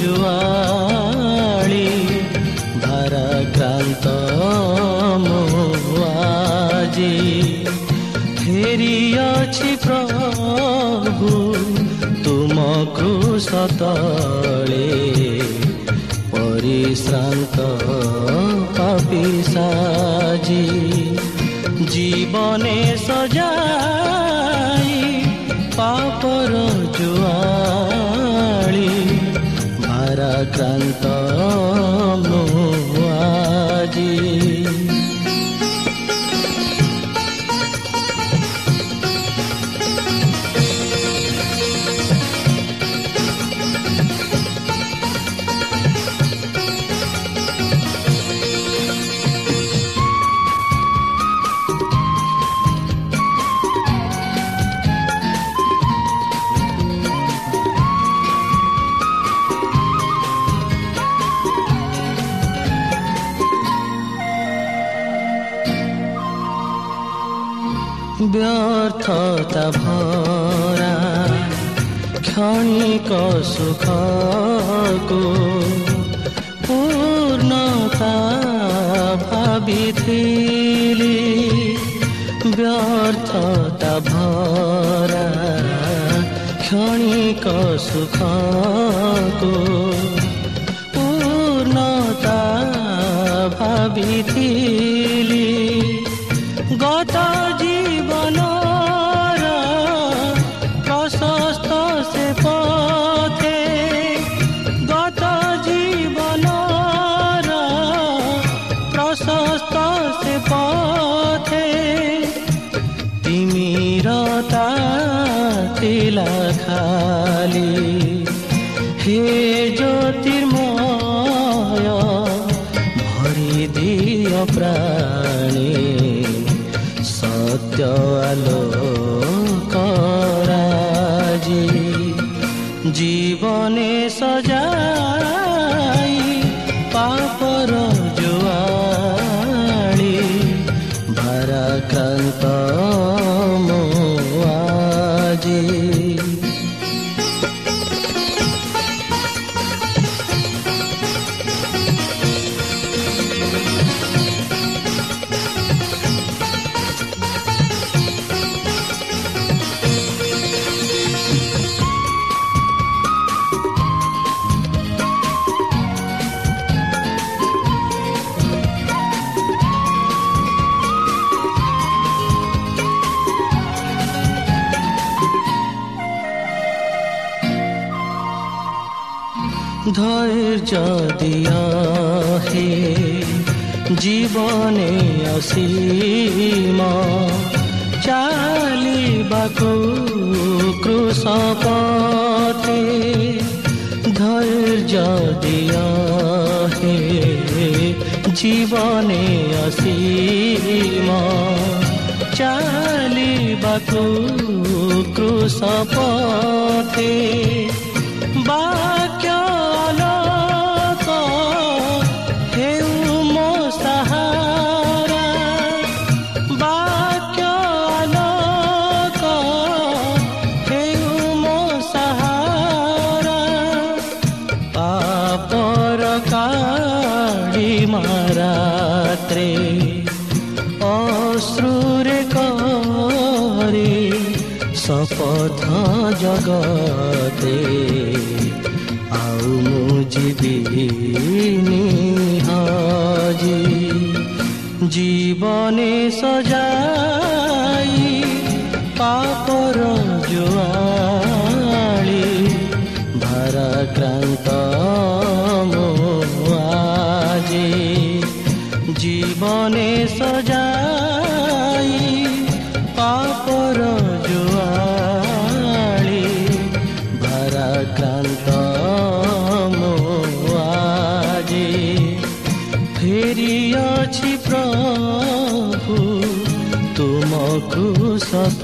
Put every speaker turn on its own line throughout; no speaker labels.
জুয়াড়ি ভারাক্রান্ত আজি ফেরি অছি প্রভু তুমকু সতলে পরিশ্রান্ত পাপি সাজি জীবনে সজাই পাপর জুয়া Cran ବ୍ୟର୍ଥତା ଭରା କ୍ଷଣିକ ସୁଖକୁ ପୂର୍ଣ୍ଣତା ଭାବିଥିଲି ବ୍ୟର୍ଥତା ଭରା କ୍ଷଣିକ ସୁଖକୁ ପୂର୍ଣ୍ଣତା পৌঁছা দিয়া হে। জীবনে অসীমা চালিবাকু কৃষ পথে ধৈর্য দিয়া হে। জীবনে অসীমা চালিবাকু কৃষ পথে ଜଗତେ ଆଉ ମୁଁ ଯିବିନି ହଜି ଜୀବନେ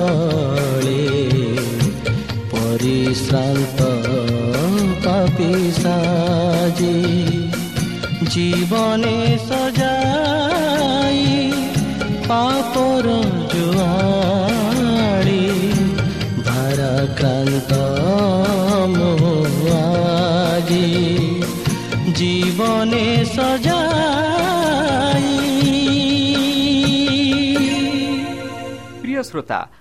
সতলে পরিশ্রান্ত পাপি সাজি জীবনে সজাই পাপর জুয়াড়ি ভারাক্রান্ত আজি জীবনে সজাই।
প্রিয় শ্ରୋତା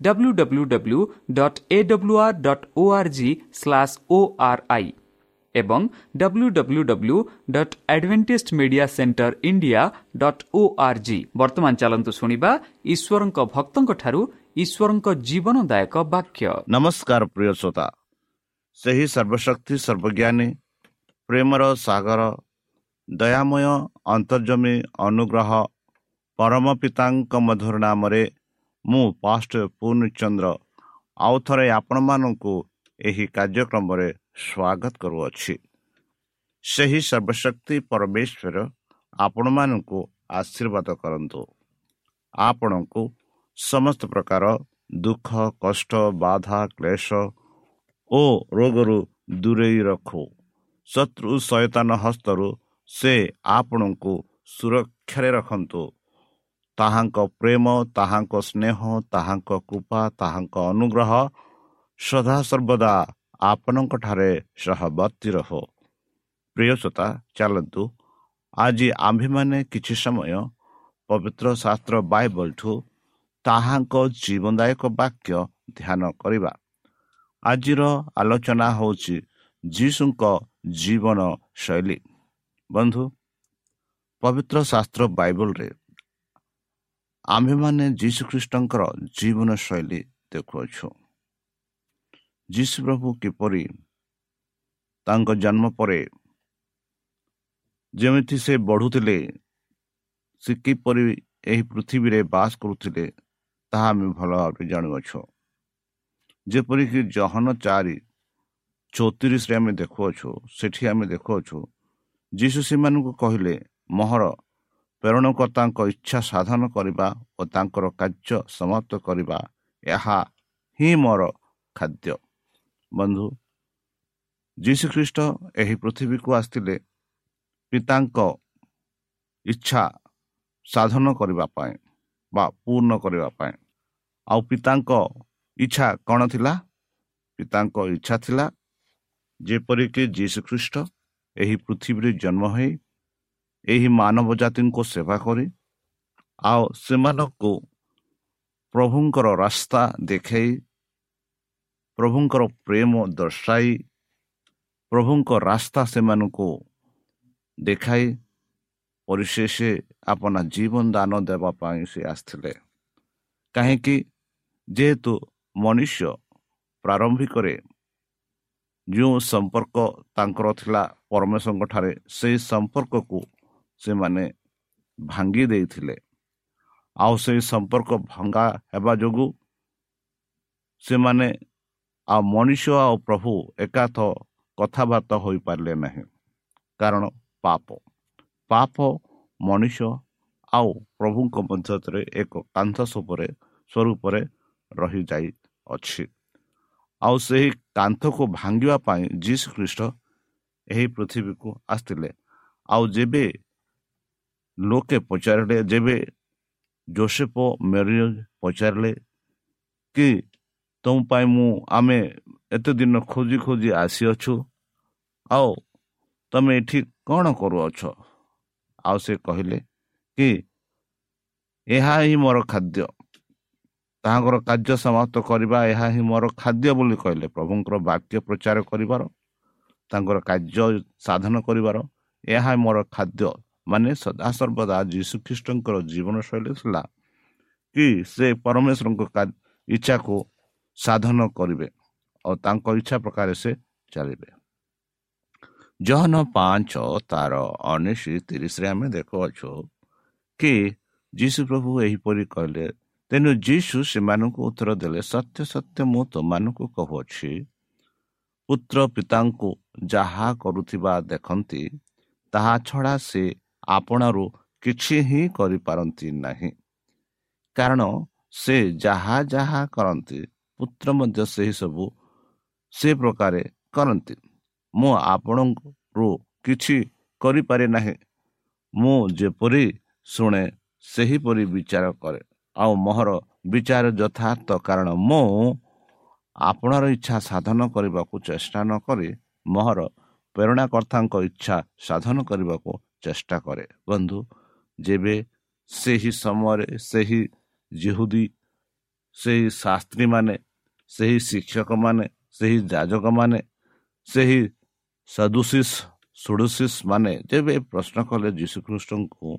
W W W dot A W R dot O R G slash O R I ଏବଂ W W W dot Adventist Media Centre India dot O R G ବର୍ତ୍ତମାନ ଚାଲନ୍ତୁ ଶୁଣିବା ଈଶ୍ୱରଙ୍କ ଭକ୍ତଙ୍କଠାରୁ ଈଶ୍ୱରଙ୍କ ଜୀବନଦାୟକ ବାକ୍ୟ
ନମସ୍କାର ପ୍ରିୟ ଶ୍ରୋତା ସେହି ସର୍ବଶକ୍ତି ସର୍ବଜ୍ଞାନୀ ପ୍ରେମର ସାଗର ଦୟାମୟ ଅନ୍ତର୍ଜମୀ ଅନୁଗ୍ରହ ପରମ ପିତାଙ୍କ ମଧୁର ନାମରେ ମୁଁ ପାଷ୍ଟ ପୂର୍ଣ୍ଣଚନ୍ଦ୍ର ଆଉ ଥରେ ଆପଣମାନଙ୍କୁ ଏହି କାର୍ଯ୍ୟକ୍ରମରେ ସ୍ୱାଗତ କରୁଅଛି। ସେହି ସର୍ବଶକ୍ତି ପରମେଶ୍ୱର ଆପଣମାନଙ୍କୁ ଆଶୀର୍ବାଦ କରନ୍ତୁ। ଆପଣଙ୍କୁ ସମସ୍ତ ପ୍ରକାର ଦୁଃଖ କଷ୍ଟ ବାଧା କ୍ଲେଶ ଓ ରୋଗରୁ ଦୂରେଇ ରଖୁ। ଶତ୍ରୁ ସୟତାନ ହସ୍ତରୁ ସେ ଆପଣଙ୍କୁ ସୁରକ୍ଷାରେ ରଖନ୍ତୁ। ତାହାଙ୍କ ପ୍ରେମ ତାହାଙ୍କ ସ୍ନେହ ତାହାଙ୍କ କୃପା ତାହାଙ୍କ ଅନୁଗ୍ରହ ସଦାସର୍ବଦା ଆପଣଙ୍କଠାରେ ସହବର୍ତ୍ତୀ ରହ। ପ୍ରିୟସତା ଚାଲନ୍ତୁ। ଆଜି ଆମ୍ଭେମାନେ କିଛି ସମୟ ପବିତ୍ର ଶାସ୍ତ୍ର ବାଇବଲଠୁ ତାହାଙ୍କ ଜୀବନଦାୟକ ବାକ୍ୟ ଧ୍ୟାନ କରିବା। ଆଜିର ଆଲୋଚନା ହେଉଛି ଯୀଶୁଙ୍କ ଜୀବନ ଶୈଳୀ ବନ୍ଧୁ ପବିତ୍ର ଶାସ୍ତ୍ର ବାଇବଲରେ ଆମ୍ଭେମାନେ ଯୀଶୁଖ୍ରୀଷ୍ଟଙ୍କର ଜୀବନ ଶୈଳୀ ଦେଖୁଅଛୁ। ଯୀଶୁ ପ୍ରଭୁ କିପରି ତାଙ୍କ ଜନ୍ମ ପରେ ଯେମିତି ସେ ବଢ଼ୁଥିଲେ ସେ କିପରି ଏହି ପୃଥିବୀରେ ବାସ କରୁଥିଲେ ତାହା ଆମେ ଭଲ ଭାବରେ ଜାଣୁଅଛୁ। ଯେପରିକି ଜହନ ଚାରି ଚଉତିରିଶରେ ଆମେ ଦେଖୁଅଛୁ ସେଠି ଆମେ ଦେଖୁଅଛୁ ଯୀଶୁ ସେମାନଙ୍କୁ କହିଲେ ମୋହର ପ୍ରେରଣକର୍ତ୍ତାଙ୍କ ଇଚ୍ଛା ସାଧନ କରିବା ଓ ତାଙ୍କର କାର୍ଯ୍ୟ ସମାପ୍ତ କରିବା ଏହା ହିଁ ମୋର ଖାଦ୍ୟ। ବନ୍ଧୁ ଯୀଶୁଖ୍ରୀଷ୍ଟ ଏହି ପୃଥିବୀକୁ ଆସିଥିଲେ ପିତାଙ୍କ ଇଚ୍ଛା ସାଧନ କରିବା ପାଇଁ ବା ପୂର୍ଣ୍ଣ କରିବା ପାଇଁ। ଆଉ ପିତାଙ୍କ ଇଚ୍ଛା କ'ଣ ଥିଲା? ପିତାଙ୍କ ଇଚ୍ଛା ଥିଲା ଯେପରିକି ଯୀଶୁଖ୍ରୀଷ୍ଟ ଏହି ପୃଥିବୀରେ ଜନ୍ମ ହୋଇ ଏହି ମାନବ ଜାତିଙ୍କୁ ସେବା କରି ଆଉ ସେମାନଙ୍କୁ ପ୍ରଭୁଙ୍କର ରାସ୍ତା ଦେଖାଇ ପ୍ରଭୁଙ୍କର ପ୍ରେମ ଦର୍ଶାଇ ପ୍ରଭୁଙ୍କ ରାସ୍ତା ସେମାନଙ୍କୁ ଦେଖାଇ ପରିଶେଷ ଆପଣା ଜୀବନ ଦାନ ଦେବା ପାଇଁ ସେ ଆସିଥିଲେ। କାହିଁକି? ଯେହେତୁ ମନୁଷ୍ୟ ପ୍ରାରମ୍ଭିକରେ ଯେଉଁ ସମ୍ପର୍କ ତାଙ୍କର ଥିଲା ପରମେଶ୍ୱରଙ୍କ ଠାରେ ସେହି ସମ୍ପର୍କକୁ ସେମାନେ ଭାଙ୍ଗି ଦେଇଥିଲେ। ଆଉ ସେହି ସମ୍ପର୍କ ଭଙ୍ଗା ହେବା ଯୋଗୁଁ ସେମାନେ ଆଉ ମଣିଷ ଆଉ ପ୍ରଭୁ ଏକାଥ କଥାବାର୍ତ୍ତା ହୋଇପାରିଲେ ନାହିଁ। କାରଣ ପାପ। ପାପ ମଣିଷ ଆଉ ପ୍ରଭୁଙ୍କ ମଧ୍ୟରେ ଏକ କାନ୍ଥ ସୋପରେ ସ୍ୱରୂପରେ ରହିଯାଇଅଛି। ଆଉ ସେହି କାନ୍ଥକୁ ଭାଙ୍ଗିବା ପାଇଁ ଯୀଶୁ ଖ୍ରୀଷ୍ଟ ଏହି ପୃଥିବୀକୁ ଆସିଥିଲେ। ଆଉ ଯେବେ ଲୋକେ ପଚାରିଲେ ଯେବେ ଜୋସେଫ ମେରି ପଚାରିଲେ କି ତୁମ ପାଇଁ ମୁଁ ଆମେ ଏତେ ଦିନ ଖୋଜି ଖୋଜି ଆସିଅଛୁ ଆଉ ତୁମେ ଏଠି କ'ଣ କରୁଅଛ ଆଉ ସେ କହିଲେ କି ଏହା ହିଁ ମୋର ଖାଦ୍ୟ ତାହାଙ୍କର କାର୍ଯ୍ୟ ସମାପ୍ତ କରିବା ଏହା ହିଁ ମୋର ଖାଦ୍ୟ ବୋଲି କହିଲେ ପ୍ରଭୁଙ୍କର ବାକ୍ୟ ପ୍ରଚାର କରିବାର ତାଙ୍କର କାର୍ଯ୍ୟ ସାଧନ କରିବାର ଏହା ମୋର ଖାଦ୍ୟ ମାନେ ସଦାସର୍ବଦା ଯୀଶୁଖ୍ରୀଷ୍ଟଙ୍କର ଜୀବନଶୈଳୀ ଥିଲା କି ସେ ପରମେଶ୍ୱରଙ୍କ ଇଚ୍ଛାକୁ ସାଧନ କରିବେ ଆଉ ତାଙ୍କ ଇଚ୍ଛା ପ୍ରକାରେ ସେ ଚାଲିବେ। ଜହନ ପାଞ୍ଚ ତାର ଉଣେଇଶ ତିରିଶରେ ଆମେ ଦେଖୁଅଛୁ କି ଯୀଶୁ ପ୍ରଭୁ ଏହିପରି କହିଲେ ତେଣୁ ଯୀଶୁ ସେମାନଙ୍କୁ ଉତ୍ତର ଦେଲେ ସତ୍ୟ ସତ୍ୟ ମୁଁ ତୁମମାନଙ୍କୁ କହୁଅଛି ପୁତ୍ର ପିତାଙ୍କୁ ଯାହା କରୁଥିବା ଦେଖନ୍ତି ତାହା ଛଡ଼ା ସେ ଆପଣାରୁ କିଛି ହିଁ କରିପାରନ୍ତି ନାହିଁ। କାରଣ ସେ ଯାହା ଯାହା କରନ୍ତି ପୁତ୍ର ମଧ୍ୟ ସେହିସବୁ ସେ ପ୍ରକାରେ କରନ୍ତି। ମୁଁ ଆପଣଙ୍କରୁ କିଛି କରିପାରେ ନାହିଁ। ମୁଁ ଯେପରି ଶୁଣେ ସେହିପରି ବିଚାର କରେ। ଆଉ ମୋହର ବିଚାର ଯଥାର୍ଥ। କାରଣ ମୁଁ ଆପଣର ଇଚ୍ଛା ସାଧନ କରିବାକୁ ଚେଷ୍ଟା ନ କରି ମୋହର ପ୍ରେରଣାକର୍ତ୍ତାଙ୍କ ଇଚ୍ଛା ସାଧନ କରିବାକୁ ଚେଷ୍ଟା କରେ। ବନ୍ଧୁ ଯେବେ ସେହି ସମୟରେ ସେହି ଜିହୁଦୀ ସେହି ଶାସ୍ତ୍ରୀମାନେ ସେହି ଶିକ୍ଷକମାନେ ସେହି ଯାଜକମାନେ ସେହି ସଦୁଶିଷ ସୁଡ଼ୁଶିଷ ମାନେ ଯେବେ ପ୍ରଶ୍ନ କଲେ ଯୀଶୁଖ୍ରୀଷ୍ଟଙ୍କୁ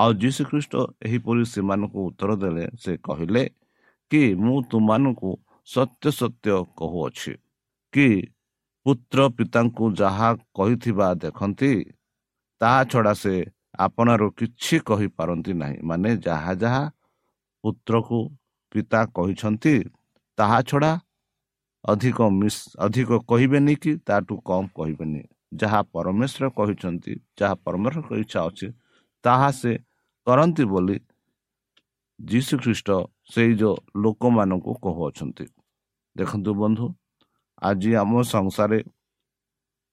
ଆଉ ଯୀଶୁଖ୍ରୀଷ୍ଟ ଏହିପରି ସେମାନଙ୍କୁ ଉତ୍ତର ଦେଲେ ସେ କହିଲେ କି ମୁଁ ତୁମମାନଙ୍କୁ ସତ୍ୟ ସତ୍ୟ କହୁଅଛି। କି ପୁତ୍ର ପିତାଙ୍କୁ ଯାହା କହିଥିବା ଦେଖନ୍ତି ତାହା ଛଡ଼ା ସେ ଆପଣାରୁ କିଛି କହିପାରନ୍ତି ନାହିଁ। ମାନେ ଯାହା ଯାହା ପୁତ୍ରକୁ ପିତା କହିଛନ୍ତି ତାହା ଛଡ଼ା ଅଧିକ ମିସ୍ ଅଧିକ କହିବେନି କି ତାଠୁ କମ୍ କହିବେନି। ଯାହା ପରମେଶ୍ୱର କହିଛନ୍ତି ଯାହା ପରମେଶ୍ୱରଙ୍କ ଇଚ୍ଛା ଅଛି ତାହା ସେ କରନ୍ତି ବୋଲି ଯୀଶୁ ଖ୍ରୀଷ୍ଟ ସେଇ ଯେଉଁ ଲୋକମାନଙ୍କୁ କହୁଅଛନ୍ତି। ଦେଖନ୍ତୁ ବନ୍ଧୁ ଆଜି ଆମ ସଂସାରରେ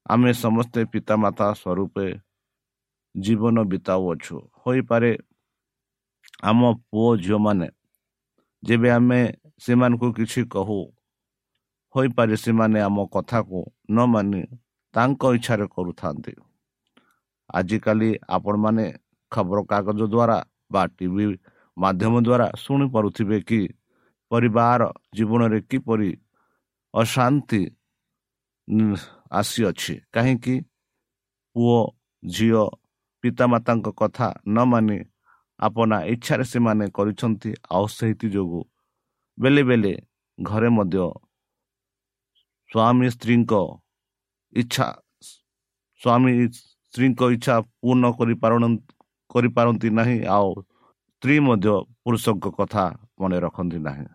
ଆମେ ସମସ୍ତେ ପିତାମାତା ସ୍ୱରୂପେ ଜୀବନ ବିତାଉଅଛୁ ହୋଇପାରେ ଆମ ପୁଅ ଝିଅମାନେ ଯେବେ ଆମେ ସେମାନଙ୍କୁ କିଛି କହୁ ହୋଇପାରେ ସେମାନେ ଆମ କଥାକୁ ନ ମାନି ତାଙ୍କ ଇଚ୍ଛାରେ କରୁଥାନ୍ତି। ଆଜିକାଲି ଆପଣମାନେ ଖବରକାଗଜ ଦ୍ୱାରା ବା ଟି ଭି ମାଧ୍ୟମ ଦ୍ୱାରା ଶୁଣିପାରୁଥିବେ କି ପରିବାର ଜୀବନରେ କିପରି ଅଶାନ୍ତି ଆସିଅଛି। କାହିଁକି? ପୁଅ ଝିଅ ପିତାମାତାଙ୍କ କଥା ନ ମାନି ଆପଣା ଇଚ୍ଛାରେ ସେମାନେ କରିଛନ୍ତି ଆଉ ସେଇଥି ଯୋଗୁଁ। ବେଳେ ବେଳେ ଘରେ ମଧ୍ୟ ସ୍ୱାମୀ ସ୍ତ୍ରୀଙ୍କ ଇଚ୍ଛା ସ୍ୱାମୀ ସ୍ତ୍ରୀଙ୍କ ଇଚ୍ଛା ପୂର୍ଣ୍ଣ କରିପାରୁ କରିପାରନ୍ତି ନାହିଁ ଆଉ ସ୍ତ୍ରୀ ମଧ୍ୟ ପୁରୁଷଙ୍କ କଥା ମନେ ରଖନ୍ତି ନାହିଁ।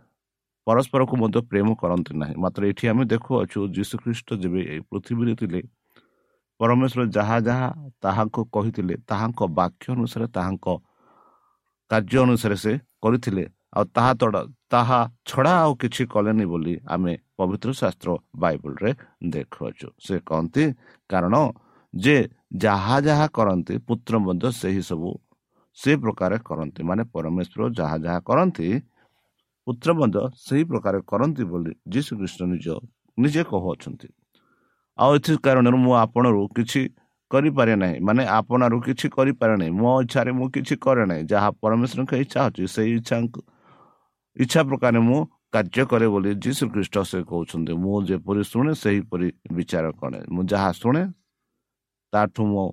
ପରସ୍ପରକୁ ମଧ୍ୟ ପ୍ରେମ କରନ୍ତି ନାହିଁ। ମାତ୍ର ଏଠି ଆମେ ଦେଖୁଅଛୁ ଯୀଶୁଖ୍ରୀଷ୍ଟ ଯେବେ ଏହି ପୃଥିବୀରେ ଥିଲେ ପରମେଶ୍ୱର ଯାହା ଯାହା ତାହାଙ୍କୁ କହିଥିଲେ ତାହାଙ୍କ ବାକ୍ୟ ଅନୁସାରେ ତାହାଙ୍କ କାର୍ଯ୍ୟ ଅନୁସାରେ ସେ କରିଥିଲେ। ଆଉ ତାହା ତାହା ଛଡ଼ା ଆଉ କିଛି କଲେନି ବୋଲି ଆମେ ପବିତ୍ର ଶାସ୍ତ୍ର ବାଇବଲରେ ଦେଖୁଅଛୁ। ସେ କହନ୍ତି କାରଣ ଯେ ଯାହା ଯାହା କରନ୍ତି ପୁତ୍ର ମଧ୍ୟ ସେହି ସବୁ ସେ ପ୍ରକାର କରନ୍ତି। ମାନେ ପରମେଶ୍ୱର ଯାହା ଯାହା କରନ୍ତି ପୁତ୍ର ମଧ୍ୟ ସେହି ପ୍ରକାର କରନ୍ତି ବୋଲି ଯୀଶୁ କୃଷ୍ଣ ନିଜ ନିଜେ କହୁଅଛନ୍ତି। ଆଉ ଏଥି କାରଣରୁ ମୁଁ ଆପଣରୁ କିଛି କରିପାରେ ନାହିଁ। ମାନେ ଆପଣାରୁ କିଛି କରିପାରେ ନାହିଁ। ମୋ ଇଚ୍ଛାରେ ମୁଁ କିଛି କରେ ନାହିଁ। ଯାହା ପରମେଶ୍ୱରଙ୍କ ଇଚ୍ଛା ଅଛି ସେଇ ଇଚ୍ଛା ଇଚ୍ଛା ପ୍ରକାରେ ମୁଁ କାର୍ଯ୍ୟ କରେ ବୋଲି ଯୀଶୁ ଖ୍ରୀଷ୍ଟ ସେ କହୁଛନ୍ତି। ମୁଁ ଯେପରି ଶୁଣେ ସେହିପରି ବିଚାର କରେ। ମୁଁ ଯାହା ଶୁଣେ ତାଠୁ ମୁଁ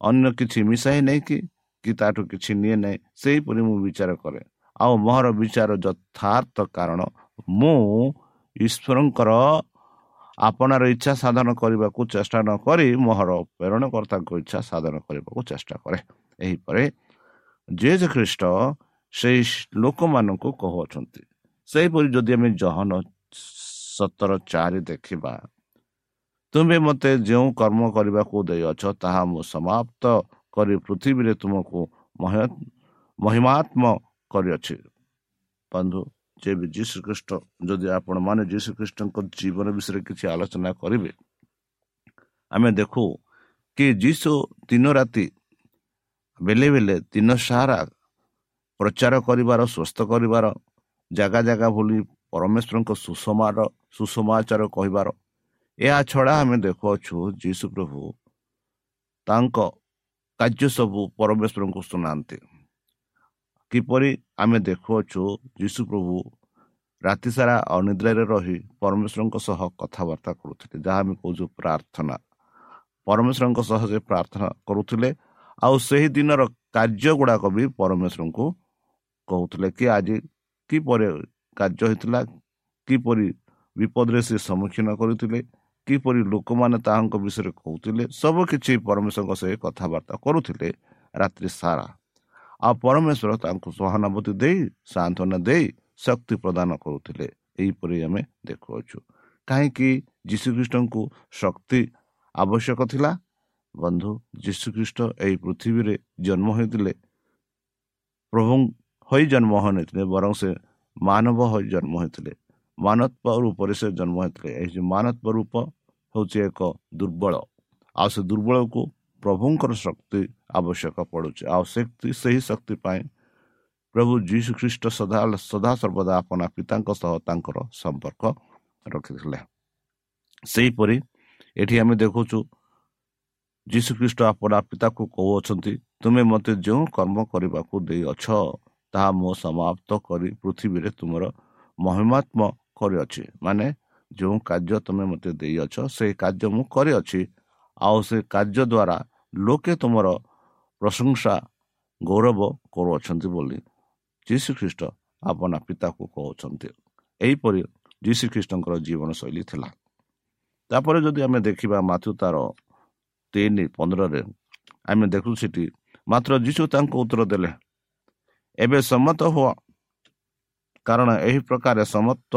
ଅନ୍ୟ କିଛି ମିଶାଇ ନାହିଁ କି କି ତାଠୁ କିଛି ନିଏ ନାହିଁ ସେହିପରି ମୁଁ ବିଚାର କରେ। ଆଉ ମୋହର ବିଚାର ଯଥାର୍ଥ କାରଣ ମୁଁ ଈଶ୍ୱରଙ୍କର ଆପଣାର ଇଚ୍ଛା ସାଧନ କରିବାକୁ ଚେଷ୍ଟା ନ କରି ମୋହର ପ୍ରେରଣକର୍ତ୍ତାଙ୍କ ଇଚ୍ଛା ସାଧନ କରିବାକୁ ଚେଷ୍ଟା କରେ। ଏହିପରି ଜେଜେ ଖ୍ରୀଷ୍ଟ ସେଇ ଲୋକମାନଙ୍କୁ କହୁଅଛନ୍ତି। ସେହିପରି ଯଦି ଆମେ ଜହନ ସତର ଚାରି ଦେଖିବା ତୁମେ ମୋତେ ଯେଉଁ କର୍ମ କରିବାକୁ ଦେଇଅଛ ତାହା ମୁଁ ସମାପ୍ତ କରି ପୃଥିବୀରେ ତୁମକୁ ମହିମାତ୍ମ କରିଅଛି। ବନ୍ଧୁ ଯେ ବି ଯୀ ଶ୍ରୀକୃଷ୍ଣ ଯଦି ଆପଣମାନେ ଯୀ ଶ୍ରୀକୃଷ୍ଣଙ୍କ ଜୀବନ ବିଷୟରେ କିଛି ଆଲୋଚନା କରିବେ ଆମେ ଦେଖୁ କି ଯୀଶୁ ଦିନ ରାତି ବେଲେ ବେଲେ ଦିନ ସାରା ପ୍ରଚାର କରିବାର ସୁସ୍ଥ କରିବାର ଜାଗା ଜାଗା ଭୁଲି ପରମେଶ୍ୱରଙ୍କ ସୁଷମାର ସୁସମାଚାର କହିବାର ଏହା ଛଡ଼ା ଆମେ ଦେଖୁଅଛୁ ଯୀଶୁ ପ୍ରଭୁ ତାଙ୍କ କାର୍ଯ୍ୟ ସବୁ ପରମେଶ୍ୱରଙ୍କୁ ଶୁଣାନ୍ତି। କିପରି ଆମେ ଦେଖୁଅଛୁ ଯୀଶୁ ପ୍ରଭୁ ରାତି ସାରା ଅନିଦ୍ରାରେ ରହି ପରମେଶ୍ୱରଙ୍କ ସହ କଥାବାର୍ତ୍ତା କରୁଥିଲେ ଯାହା ଆମେ କହୁଛୁ ପ୍ରାର୍ଥନା। ପରମେଶ୍ୱରଙ୍କ ସହ ସେ ପ୍ରାର୍ଥନା କରୁଥିଲେ ଆଉ ସେହି ଦିନର କାର୍ଯ୍ୟ ଗୁଡ଼ାକ ବି ପରମେଶ୍ୱରଙ୍କୁ କହୁଥିଲେ କି ଆଜି କିପରି କାର୍ଯ୍ୟ ହେଇଥିଲା କିପରି ବିପଦରେ ସେ ସମ୍ମୁଖୀନ କରୁଥିଲେ କିପରି ଲୋକମାନେ ତାହାଙ୍କ ବିଷୟରେ କହୁଥିଲେ ସବୁକିଛି ପରମେଶ୍ୱରଙ୍କ ସହ କଥାବାର୍ତ୍ତା କରୁଥିଲେ ରାତ୍ରି ସାରା। ଆଉ ପରମେଶ୍ୱର ତାଙ୍କୁ ସହାନୁଭୂତି ଦେଇ ସାନ୍ତ୍ୱନା ଦେଇ ଶକ୍ତି ପ୍ରଦାନ କରୁଥିଲେ। ଏହିପରି ଆମେ ଦେଖୁଅଛୁ। କାହିଁକି ଯୀଶୁଖ୍ରୀଷ୍ଟଙ୍କୁ ଶକ୍ତି ଆବଶ୍ୟକ ଥିଲା? ବନ୍ଧୁ ଯୀଶୁଖ୍ରୀଷ୍ଟ ଏହି ପୃଥିବୀରେ ଜନ୍ମ ହୋଇଥିଲେ ପ୍ରଭୁ ହୋଇ ଜନ୍ମ ହୋଇନଥିଲେ ବରଂ ସେ ମାନବ ହୋଇ ଜନ୍ମ ହୋଇଥିଲେ। ମାନତ୍ଵ ରୂପରେ ସେ ଜନ୍ମ ହୋଇଥିଲେ। ଏହି ମାନତ୍ଵ ରୂପ ହେଉଛି ଏକ ଦୁର୍ବଳ। ଆଉ ସେ ଦୁର୍ବଳକୁ ପ୍ରଭୁଙ୍କର ଶକ୍ତି ଆବଶ୍ୟକ ପଡ଼ୁଛି। ଆଉ ଶକ୍ତି ସେହି ଶକ୍ତି ପାଇଁ ପ୍ରଭୁ ଯୀଶୁ ଖ୍ରୀଷ୍ଟ ସଦା ସଦାସର୍ବଦା ଆପଣା ପିତାଙ୍କ ସହ ତାଙ୍କର ସମ୍ପର୍କ ରଖିଥିଲେ। ସେହିପରି ଏଠି ଆମେ ଦେଖୁଛୁ ଯୀଶୁଖ୍ରୀଷ୍ଟ ଆପଣା ପିତାକୁ କହୁଅଛନ୍ତି ତୁମେ ମୋତେ ଯେଉଁ କର୍ମ କରିବାକୁ ଦେଇଅଛ ତାହା ମୁଁ ସମାପ୍ତ କରି ପୃଥିବୀରେ ତୁମର ମହିମାତ୍ମ କରିଅଛି। ମାନେ ଯେଉଁ କାର୍ଯ୍ୟ ତୁମେ ମୋତେ ଦେଇଅଛ ସେହି କାର୍ଯ୍ୟ ମୁଁ କରିଅଛି। ଆଉ ସେ କାର୍ଯ୍ୟ ଦ୍ୱାରା ଲୋକେ ତୁମର ପ୍ରଶଂସା ଗୌରବ କରୁଅଛନ୍ତି ବୋଲି ଯୀଶୁ ଖ୍ରୀଷ୍ଟ ଆପଣା ପିତାକୁ କହୁଛନ୍ତି। ଏହିପରି ଯୀଶୁ ଖ୍ରୀଷ୍ଟଙ୍କର ଜୀବନଶୈଳୀ ଥିଲା। ତାପରେ ଯଦି ଆମେ ଦେଖିବା ମାତୃ ତାର ତିନି ପନ୍ଦରରେ ଆମେ ଦେଖୁ ସେଠି ମାତ୍ର ଯୀଶୁ ତାଙ୍କୁ ଉତ୍ତର ଦେଲେ ଏବେ ସମ୍ମତ ହୁଅ। କାରଣ ଏହି ପ୍ରକାର ସମସ୍ତ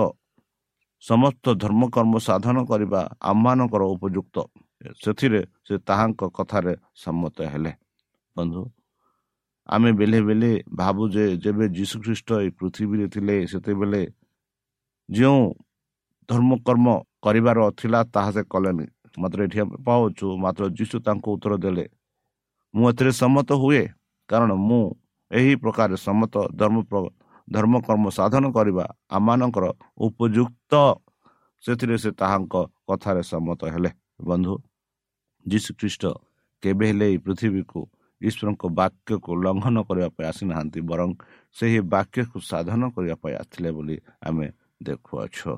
ସମସ୍ତ ଧର୍ମକର୍ମ ସାଧନ କରିବା ଆମମାନଙ୍କର ଉପଯୁକ୍ତ। ସେଥିରେ ସେ ତାହାଙ୍କ କଥାରେ ସମ୍ମତ ହେଲେ। ବନ୍ଧୁ ଆମେ ବେଲେ ବେଲେ ଭାବୁ ଯେ ଯେବେ ଯୀଶୁଖ୍ରୀଷ୍ଟ ଏଇ ପୃଥିବୀରେ ଥିଲେ ସେତେବେଳେ ଯେଉଁ ଧର୍ମକର୍ମ କରିବାର ଥିଲା ତାହା ସେ କଲେନି। ମାତ୍ର ଏଠି ଆମେ ପାଉଛୁ ମାତ୍ର ଯୀଶୁ ତାଙ୍କୁ ଉତ୍ତର ଦେଲେ ମୁଁ ଏଥିରେ ସମ୍ମତ ହୁଏ? କାରଣ ମୁଁ ଏହି ପ୍ରକାର ସମ୍ମତ ଧର୍ମ ଧର୍ମକର୍ମ ସାଧନ କରିବା ଆମମାନଙ୍କର ଉପଯୁକ୍ତ। ସେଥିରେ ସେ ତାହାଙ୍କ କଥାରେ ସମ୍ମତ ହେଲେ। ବନ୍ଧୁ ଯୀଶୁ ଖ୍ରୀଷ୍ଟ କେବେ ହେଲେ ଏହି ପୃଥିବୀକୁ ଈଶ୍ୱରଙ୍କ ବାକ୍ୟକୁ ଲଙ୍ଘନ କରିବା ପାଇଁ ଆସିନାହାନ୍ତି ବରଂ ସେହି ବାକ୍ୟକୁ ସାଧନ କରିବା ପାଇଁ ଆସିଥିଲେ ବୋଲି ଆମେ ଦେଖୁଅଛୁ।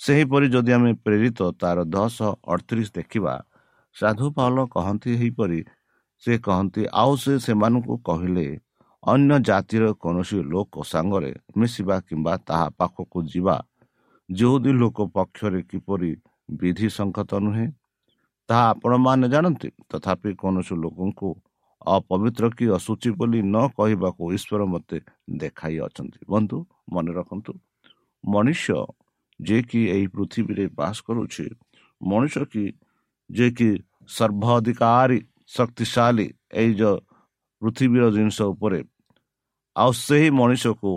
ସେହିପରି ଯଦି ଆମେ ପ୍ରେରିତ ତାର ଦଶ ଅଠତିରିଶ ଦେଖିବା ସାଧୁ ପାଉଲ କହନ୍ତି ଏହିପରି ସେ କହନ୍ତି ଆଉ ସେ ସେମାନଙ୍କୁ କହିଲେ ଅନ୍ୟ ଜାତିର କୌଣସି ଲୋକ ସାଙ୍ଗରେ ମିଶିବା କିମ୍ବା ତାହା ପାଖକୁ ଯିବା ଯେଉଁଦି ଲୋକ ପକ୍ଷରେ କିପରି ବିଧି ସଂକତ ନୁହେଁ ତାହା ଆପଣମାନେ ଜାଣନ୍ତି? ତଥାପି କୌଣସି ଲୋକଙ୍କୁ ଅପବିତ୍ର କି ଅସୁଚି ବୋଲି ନ କହିବାକୁ ଈଶ୍ୱର ମୋତେ ଦେଖାଇ ଅଛନ୍ତି। ବନ୍ଧୁ ମନେ ରଖନ୍ତୁ ମଣିଷ ଯିଏକି ଏହି ପୃଥିବୀରେ ବାସ କରୁଛି ମଣିଷ କି ଯିଏକି ସର୍ବ ଅଧିକାରୀ ଶକ୍ତିଶାଳୀ ଏଇ ଯେଉଁ ପୃଥିବୀର ଜିନିଷ ଉପରେ ଆଉ ସେହି ମଣିଷକୁ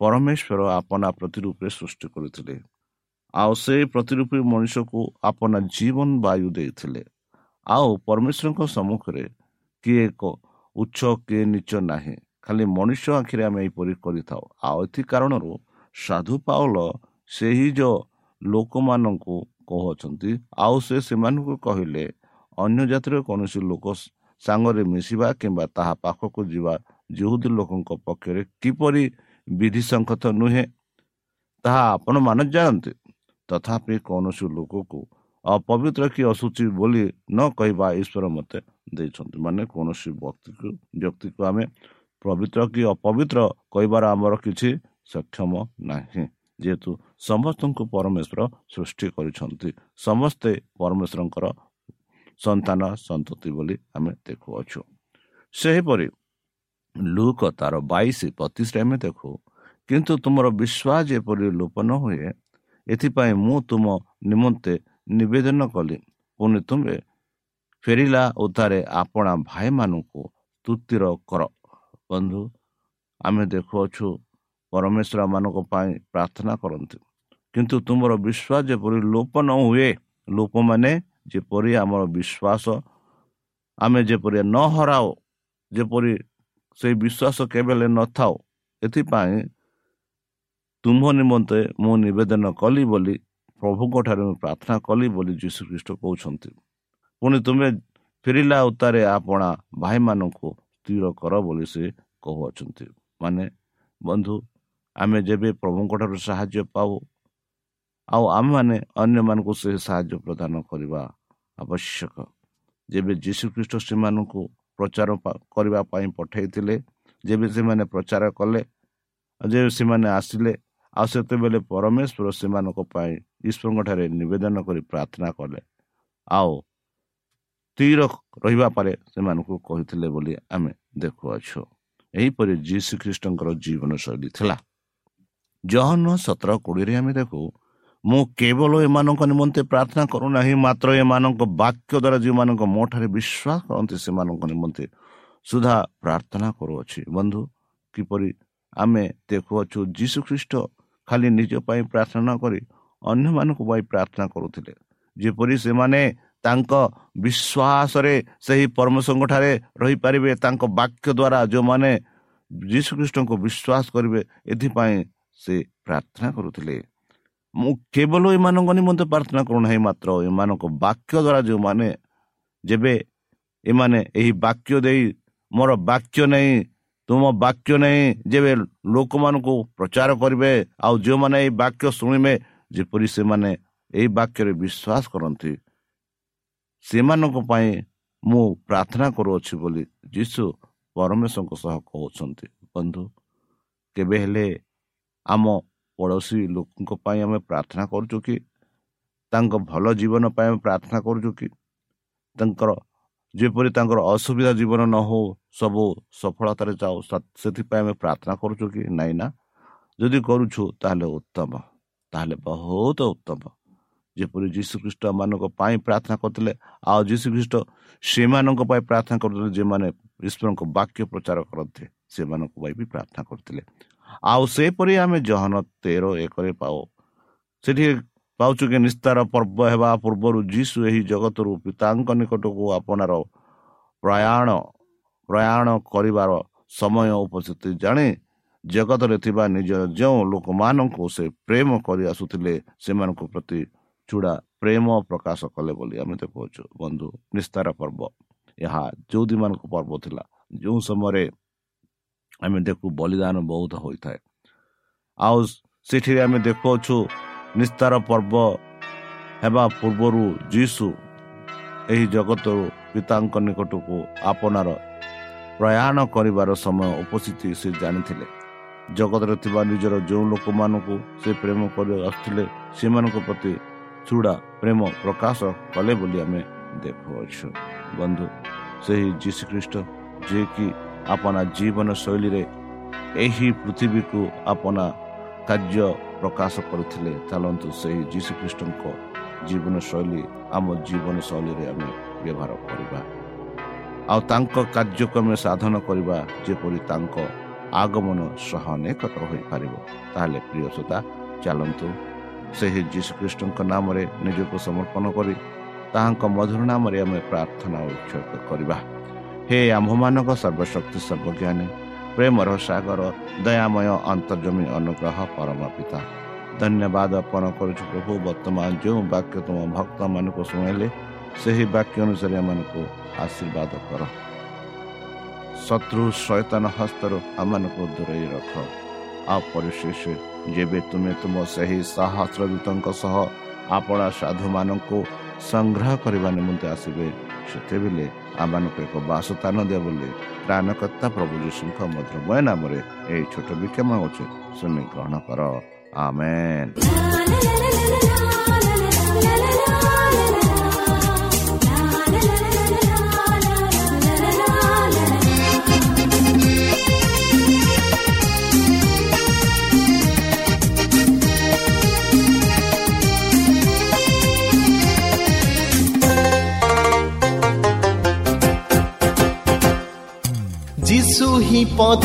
ପରମେଶ୍ୱର ଆପଣା ପ୍ରତିରୂପରେ ସୃଷ୍ଟି କରିଥିଲେ। ଆଉ ସେହି ପ୍ରତିରୂପୀ ମଣିଷକୁ ଆପଣା ଜୀବନ ବାୟୁ ଦେଇଥିଲେ। ଆଉ ପରମେଶ୍ୱରଙ୍କ ସମ୍ମୁଖରେ କିଏ ଏକ ଉଚ୍ଚ କିଏ ନିଚ ନାହିଁ। ଖାଲି ମଣିଷ ଆଖିରେ ଆମେ ଏହିପରି କରିଥାଉ। ଆଉ ଏଥି କାରଣରୁ ସାଧୁ ପାଉଲ ସେହି ଯେଉଁ ଲୋକମାନଙ୍କୁ କହୁଅଛନ୍ତି ଆଉ ସେ ସେମାନଙ୍କୁ କହିଲେ ଅନ୍ୟ ଜାତିର କୌଣସି ଲୋକ ସାଙ୍ଗରେ ମିଶିବା କିମ୍ବା ତାହା ପାଖକୁ ଯିବା ଯେଉଁଦି ଲୋକଙ୍କ ପକ୍ଷରେ କିପରି ବିଧି ସଂକତ ନୁହେଁ ତାହା ଆପଣମାନେ ଜାଣନ୍ତି ତଥାପି କୌଣସି ଲୋକକୁ ଅପବିତ୍ର କି ଅସୁଚି ବୋଲି ନ କହିବା ଈଶ୍ୱର ମୋତେ ଦେଇଛନ୍ତି। ମାନେ କୌଣସି ବ୍ୟକ୍ତିକୁ ବ୍ୟକ୍ତିକୁ ଆମେ ପବିତ୍ର କି ଅପବିତ୍ର କହିବାର ଆମର କିଛି ସକ୍ଷମ ନାହିଁ। ଯେହେତୁ ସମସ୍ତଙ୍କୁ ପରମେଶ୍ୱର ସୃଷ୍ଟି କରିଛନ୍ତି। ସମସ୍ତେ ପରମେଶ୍ୱରଙ୍କର ସନ୍ତାନ ସନ୍ତତି ବୋଲି ଆମେ ଦେଖୁଅଛୁ। ସେହିପରି ଲୁକ ତାର ବାଇଶ ବତିଶରେ ଆମେ ଦେଖୁ। କିନ୍ତୁ ତୁମର ବିଶ୍ୱାସ ଯେପରି ଲୋପ ନ ହୁଏ ଏଥିପାଇଁ ମୁଁ ତୁମ ନିମନ୍ତେ ନିବେଦନ କଲି। ପୁଣି ତୁମେ ଫେରିଲା ଉଦ୍ଧାରେ ଆପଣା ଭାଇମାନଙ୍କୁ ତୃତୀର କର। ବନ୍ଧୁ ଆମେ ଦେଖୁଅଛୁ ପରମେଶ୍ୱର ମାନଙ୍କ ପାଇଁ ପ୍ରାର୍ଥନା କରନ୍ତି। କିନ୍ତୁ ତୁମର ବିଶ୍ୱାସ ଯେପରି ଲୋପ ନ ହୁଏ ଲୋକମାନେ ଯେପରି ଆମର ବିଶ୍ୱାସ ଆମେ ଯେପରି ନ ହରାଉ ଯେପରି ସେଇ ବିଶ୍ୱାସ କେବେ ନଥାଉ ଏଥିପାଇଁ ତୁମ୍ଭ ନିମନ୍ତେ ମୁଁ ନିବେଦନ କଲି ବୋଲି ପ୍ରଭୁଙ୍କ ଠାରେ ମୁଁ ପ୍ରାର୍ଥନା କଲି ବୋଲି ଯୀଶୁଖ୍ରୀଷ୍ଟ କହୁଛନ୍ତି। ପୁଣି ତୁମେ ଫେରିଲା ଉତ୍ତାରେ ଆପଣା ଭାଇମାନଙ୍କୁ ସ୍ଥିର କର ବୋଲି ସେ କହୁଅଛନ୍ତି। ମାନେ ବନ୍ଧୁ ଆମେ ଯେବେ ପ୍ରଭୁଙ୍କ ଠାରୁ ସାହାଯ୍ୟ ପାଉ ଆଉ ଆମେମାନେ ଅନ୍ୟମାନଙ୍କୁ ସେ ସାହାଯ୍ୟ ପ୍ରଦାନ କରିବା ଆବଶ୍ୟକ। ଯେବେ ଯୀଶୁଖ୍ରୀଷ୍ଟ ସେମାନଙ୍କୁ ପ୍ରଚାର କରିବା ପାଇଁ ପଠାଇଥିଲେ ଯେବେ ସେମାନେ ପ୍ରଚାର କଲେ ଯେବେ ସେମାନେ ଆସିଲେ ଆଉ ସେତେବେଳେ ପରମେଶ୍ୱର ସେମାନଙ୍କ ପାଇଁ ଈଶ୍ୱରଙ୍କ ଠାରେ ନିବେଦନ କରି ପ୍ରାର୍ଥନା କଲେ। ଆଉ ସ୍ଥିର ରହିବା ପରେ ସେମାନଙ୍କୁ କହିଥିଲେ ବୋଲି ଆମେ ଦେଖୁଅଛୁ। ଏହିପରି ଯୀଶୁ ଖ୍ରୀଷ୍ଟଙ୍କର ଜୀବନଶୈଳୀ ଥିଲା। ଜହନ ସତର କୋଡ଼ିଏରେ ଆମେ ଦେଖୁ ମୁଁ କେବଳ ଏମାନଙ୍କ ନିମନ୍ତେ ପ୍ରାର୍ଥନା କରୁନାହିଁ ମାତ୍ର ଏମାନଙ୍କ ବାକ୍ୟ ଦ୍ୱାରା ଯେଉଁମାନଙ୍କ ମୋ ଠାରେ ବିଶ୍ୱାସ କରନ୍ତି ସେମାନଙ୍କ ନିମନ୍ତେ ସୁଦ୍ଧା ପ୍ରାର୍ଥନା କରୁଅଛି। ବନ୍ଧୁ କିପରି ଆମେ ଦେଖୁଅଛୁ ଯୀଶୁ ଖ୍ରୀଷ୍ଟ ଖାଲି ନିଜ ପାଇଁ ପ୍ରାର୍ଥନା କରି ଅନ୍ୟମାନଙ୍କ ପାଇଁ ପ୍ରାର୍ଥନା କରୁଥିଲେ। ଯେପରି ସେମାନେ ତାଙ୍କ ବିଶ୍ୱାସରେ ସେହି ପରମେଶ୍ୱରଙ୍କ ଠାରେ ରହିପାରିବେ ତାଙ୍କ ବାକ୍ୟ ଦ୍ୱାରା ଯେଉଁମାନେ ଯୀଶୁଖ୍ରୀଷ୍ଟଙ୍କୁ ବିଶ୍ୱାସ କରିବେ ଏଥିପାଇଁ ସେ ପ୍ରାର୍ଥନା କରୁଥିଲେ। ମୁଁ କେବଳ ଏମାନଙ୍କ ନିମନ୍ତେ ପ୍ରାର୍ଥନା କରୁନାହିଁ ମାତ୍ର ଏମାନଙ୍କ ବାକ୍ୟ ଦ୍ୱାରା ଯେଉଁମାନେ ଯେବେ ଏମାନେ ଏହି ବାକ୍ୟ ଦେଇ ମୋର ବାକ୍ୟ ନେଇ ତୁମ ବାକ୍ୟ ନେଇ ଯେବେ ଲୋକମାନଙ୍କୁ ପ୍ରଚାର କରିବେ ଆଉ ଯେଉଁମାନେ ଏହି ବାକ୍ୟ ଶୁଣିବେ ଯେପରି ସେମାନେ ଏହି ବାକ୍ୟରେ ବିଶ୍ୱାସ କରନ୍ତି ସେମାନଙ୍କ ପାଇଁ ମୁଁ ପ୍ରାର୍ଥନା କରୁଅଛି ବୋଲି ଯୀଶୁ ପରମେଶ୍ୱରଙ୍କ ସହ କହୁଛନ୍ତି। ବନ୍ଧୁ କେବେ ହେଲେ ଆମ ପଡ଼ୋଶୀ ଲୋକଙ୍କ ପାଇଁ ଆମେ ପ୍ରାର୍ଥନା କରୁଛୁ କି? ତାଙ୍କ ଭଲ ଜୀବନ ପାଇଁ ଆମେ ପ୍ରାର୍ଥନା କରୁଛୁ କି? ତାଙ୍କର ଯେପରି ତାଙ୍କର ଅସୁବିଧା ଜୀବନ ନ ହଉ ସବୁ ସଫଳତାରେ ଯାଉ ସେଥିପାଇଁ ଆମେ ପ୍ରାର୍ଥନା କରୁଛୁ କି ନାଇଁ ନା? ଯଦି କରୁଛୁ ତାହେଲେ ଉତ୍ତମ। ତାହେଲେ ବହୁତ ଉତ୍ତମ। ଯେପରି ଯୀଶୁଖ୍ରୀଷ୍ଟ ମାନଙ୍କ ପାଇଁ ପ୍ରାର୍ଥନା କରୁଥିଲେ ଆଉ ଯୀଶୁଖ୍ରୀଷ୍ଟ ସେମାନଙ୍କ ପାଇଁ ପ୍ରାର୍ଥନା କରୁଥିଲେ ଯେଉଁମାନେ ଈଶ୍ୱରଙ୍କ ବାକ୍ୟ ପ୍ରଚାର କରନ୍ତି ସେମାନଙ୍କ ପାଇଁ ବି ପ୍ରାର୍ଥନା କରୁଥିଲେ। ଆଉ ସେପରି ଆମେ ଜହନ ତେର ଏକରେ ପାଉ। ସେଠି ପାଉଛୁ କି ନିସ୍ତାର ପର୍ବ ହେବା ପୂର୍ବରୁ ଯୀଶୁ ଏହି ଜଗତରୁ ପିତାଙ୍କ ନିକଟକୁ ଆପଣାର ପ୍ରୟାଣ ପ୍ରୟାଣ କରିବାର ସମୟ ଉପସ୍ଥିତି ଜାଣି ଜଗତରେ ଥିବା ନିଜ ଯେଉଁ ଲୋକମାନଙ୍କୁ ସେ ପ୍ରେମ କରି ଆସୁଥିଲେ ସେମାନଙ୍କ ପ୍ରତି ଚୂଡ଼ା ପ୍ରେମ ପ୍ରକାଶ କଲେ ବୋଲି ଆମେ ଦେଖୁଅଛୁ ବନ୍ଧୁ ନିସ୍ତାର ପର୍ବ ଏହା ଯେଉଁଦୀମାନଙ୍କ ପର୍ବ ଥିଲା। ଯେଉଁ ସମୟରେ ଆମେ ଦେଖୁ ବଳିଦାନ ବହୁତ ହୋଇଥାଏ। ଆଉ ସେଠିରେ ଆମେ ଦେଖୁଅଛୁ ନିସ୍ତାର ପର୍ବ ହେବା ପୂର୍ବରୁ ଯୀଶୁ ଏହି ଜଗତରୁ ପିତାଙ୍କ ନିକଟକୁ ଆପଣାର ପ୍ରୟାଣ କରିବାର ସମୟ ଉପସ୍ଥିତି ସେ ଜାଣିଥିଲେ। ଜଗତରେ ଥିବା ନିଜର ଯେଉଁ ଲୋକମାନଙ୍କୁ ସେ ପ୍ରେମ କରି ଆସୁଥିଲେ ସେମାନଙ୍କ ପ୍ରତି ଚୂଡ଼ା ପ୍ରେମ ପ୍ରକାଶ କଲେ ବୋଲି ଆମେ ଦେଖୁଅଛୁ। ବନ୍ଧୁ ସେହି ଯୀଶୁଖ୍ରୀଷ୍ଟ ଯିଏକି ଆପଣା ଜୀବନ ଶୈଳୀରେ ଏହି ପୃଥିବୀକୁ ଆପଣା କାର୍ଯ୍ୟ ପ୍ରକାଶ କରିଥିଲେ ଚାଲନ୍ତୁ ସେହି ଯୀଶୁଖ୍ରୀଷ୍ଟଙ୍କ ଜୀବନଶୈଳୀ ଆମ ଜୀବନଶୈଳୀରେ ଆମେ ବ୍ୟବହାର କରିବା। ଆଉ ତାଙ୍କ କାର୍ଯ୍ୟକୁ ଆମେ ସାଧନ କରିବା ଯେପରି ତାଙ୍କ ଆଗମନ ସହ ନିକଟ ହୋଇପାରିବ। ତାହେଲେ ପ୍ରିୟ ସୋତା ଚାଲନ୍ତୁ ସେହି ଯୀଶୁଖ୍ରୀଷ୍ଟଙ୍କ ନାମରେ ନିଜକୁ ସମର୍ପଣ କରି ତାହାଙ୍କ ମଧୁର ନାମରେ ଆମେ ପ୍ରାର୍ଥନା ଉତ୍ସର୍ଗ କରିବା। ହେ ଆମ୍ଭମାନଙ୍କ ସର୍ବଶକ୍ତି ସର୍ବଜ୍ଞାନୀ ପ୍ରେମର ସାଗର ଦୟାମୟ ଅନ୍ତର୍ଜମୀ ଅନୁଗ୍ରହ ପରମ ପିତା ଧନ୍ୟବାଦ ଅର୍ପଣ କରୁଛୁ ପ୍ରଭୁ ବର୍ତ୍ତମାନ ଯେଉଁ ବାକ୍ୟ ତୁମ ଭକ୍ତମାନଙ୍କୁ ଶୁଣାଇଲେ ସେହି ବାକ୍ୟ ଅନୁସାରେ ଏମାନଙ୍କୁ ଆଶୀର୍ବାଦ କର ଶତ୍ରୁ ସୈତନ ହସ୍ତରୁ ଆମମାନଙ୍କୁ ଦୂରେଇ ରଖ ଆଉ ପରିଶେଷ ଯେବେ ତୁମେ ତୁମ ସେହି ସହସ୍ରଦୂତଙ୍କ ସହ ଆପଣା ସାଧୁମାନଙ୍କୁ ସଂଗ୍ରହ କରିବା ନିମନ୍ତେ ଆସିବେ ସେତେବେଳେ ଆମମାନଙ୍କୁ ଏକ ବାସସ୍ଥାନ ଦିଅ ବୋଲି ପ୍ରାଣକର୍ତ୍ତା ପ୍ରଭୁ ଯୀଶୁଙ୍କ ମଧୁରମୟ ନାମରେ ଏହି ଛୋଟ ବିକ୍ଷମ ଅଛି ଶୁଣି ଗ୍ରହଣ କର ଆମେନ୍
পথ,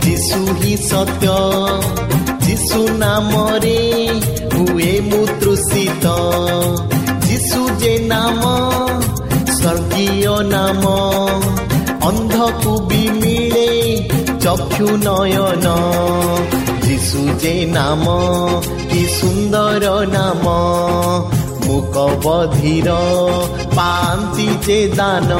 যিশু হি সত্য, যিশু নামরে হুয়ে মু তৃষিত যিশু যে নাম স্বর্গীয় নাম অন্ধকু বি মিଳେ চক্ষু নয়ন। যিশু যে নাম, কি সুন্দর নাম মুক বধির পান্তি যে দান।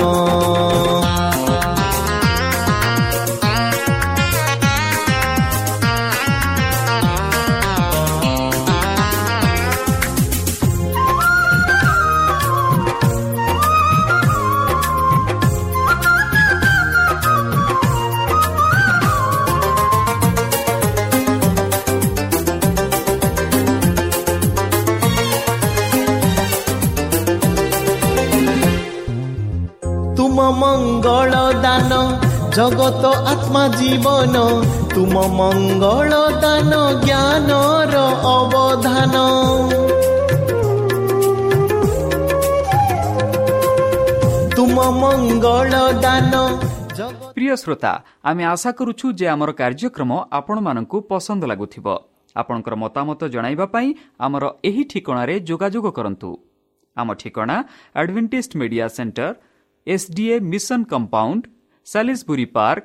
ଆତ୍ମା ଜୀବନ ତୁମ ମଙ୍ଗଳ ଦାନ ଜ୍ଞାନର ଅବଧାନ ତୁମ ମଙ୍ଗଳ ଦାନ
প্রিয় শ্রোতা আমি আশা করুছু যে আমার কার্যক্রম আপনার পসন্দ লাগুব আপনার মতামত পাই আমার এই ঠিকার যোগাযোগ করতু আমার Adventist Media Centre SDA Mission Compound সাি park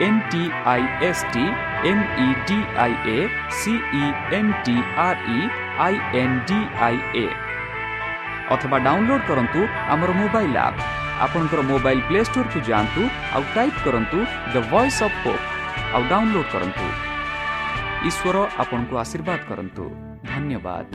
D I A C E N T R E I N D I A ଅଥବା ଡାଉନଲୋଡ୍ କରନ୍ତୁ ଆମର ମୋବାଇଲ୍ ଆପ୍ ଆପଣଙ୍କର ମୋବାଇଲ୍ ପ୍ଲେ ଷ୍ଟୋରକୁ ଯାଆନ୍ତୁ ଆଉ ଟାଇପ୍ କରନ୍ତୁ ଦ ଭଏସ୍ ଅଫ୍ ହୋପ୍ ଆଉ download କରନ୍ତୁ। ଈଶ୍ୱର ଆପଣଙ୍କୁ ଆଶୀର୍ବାଦ କରନ୍ତୁ। ଧନ୍ୟବାଦ।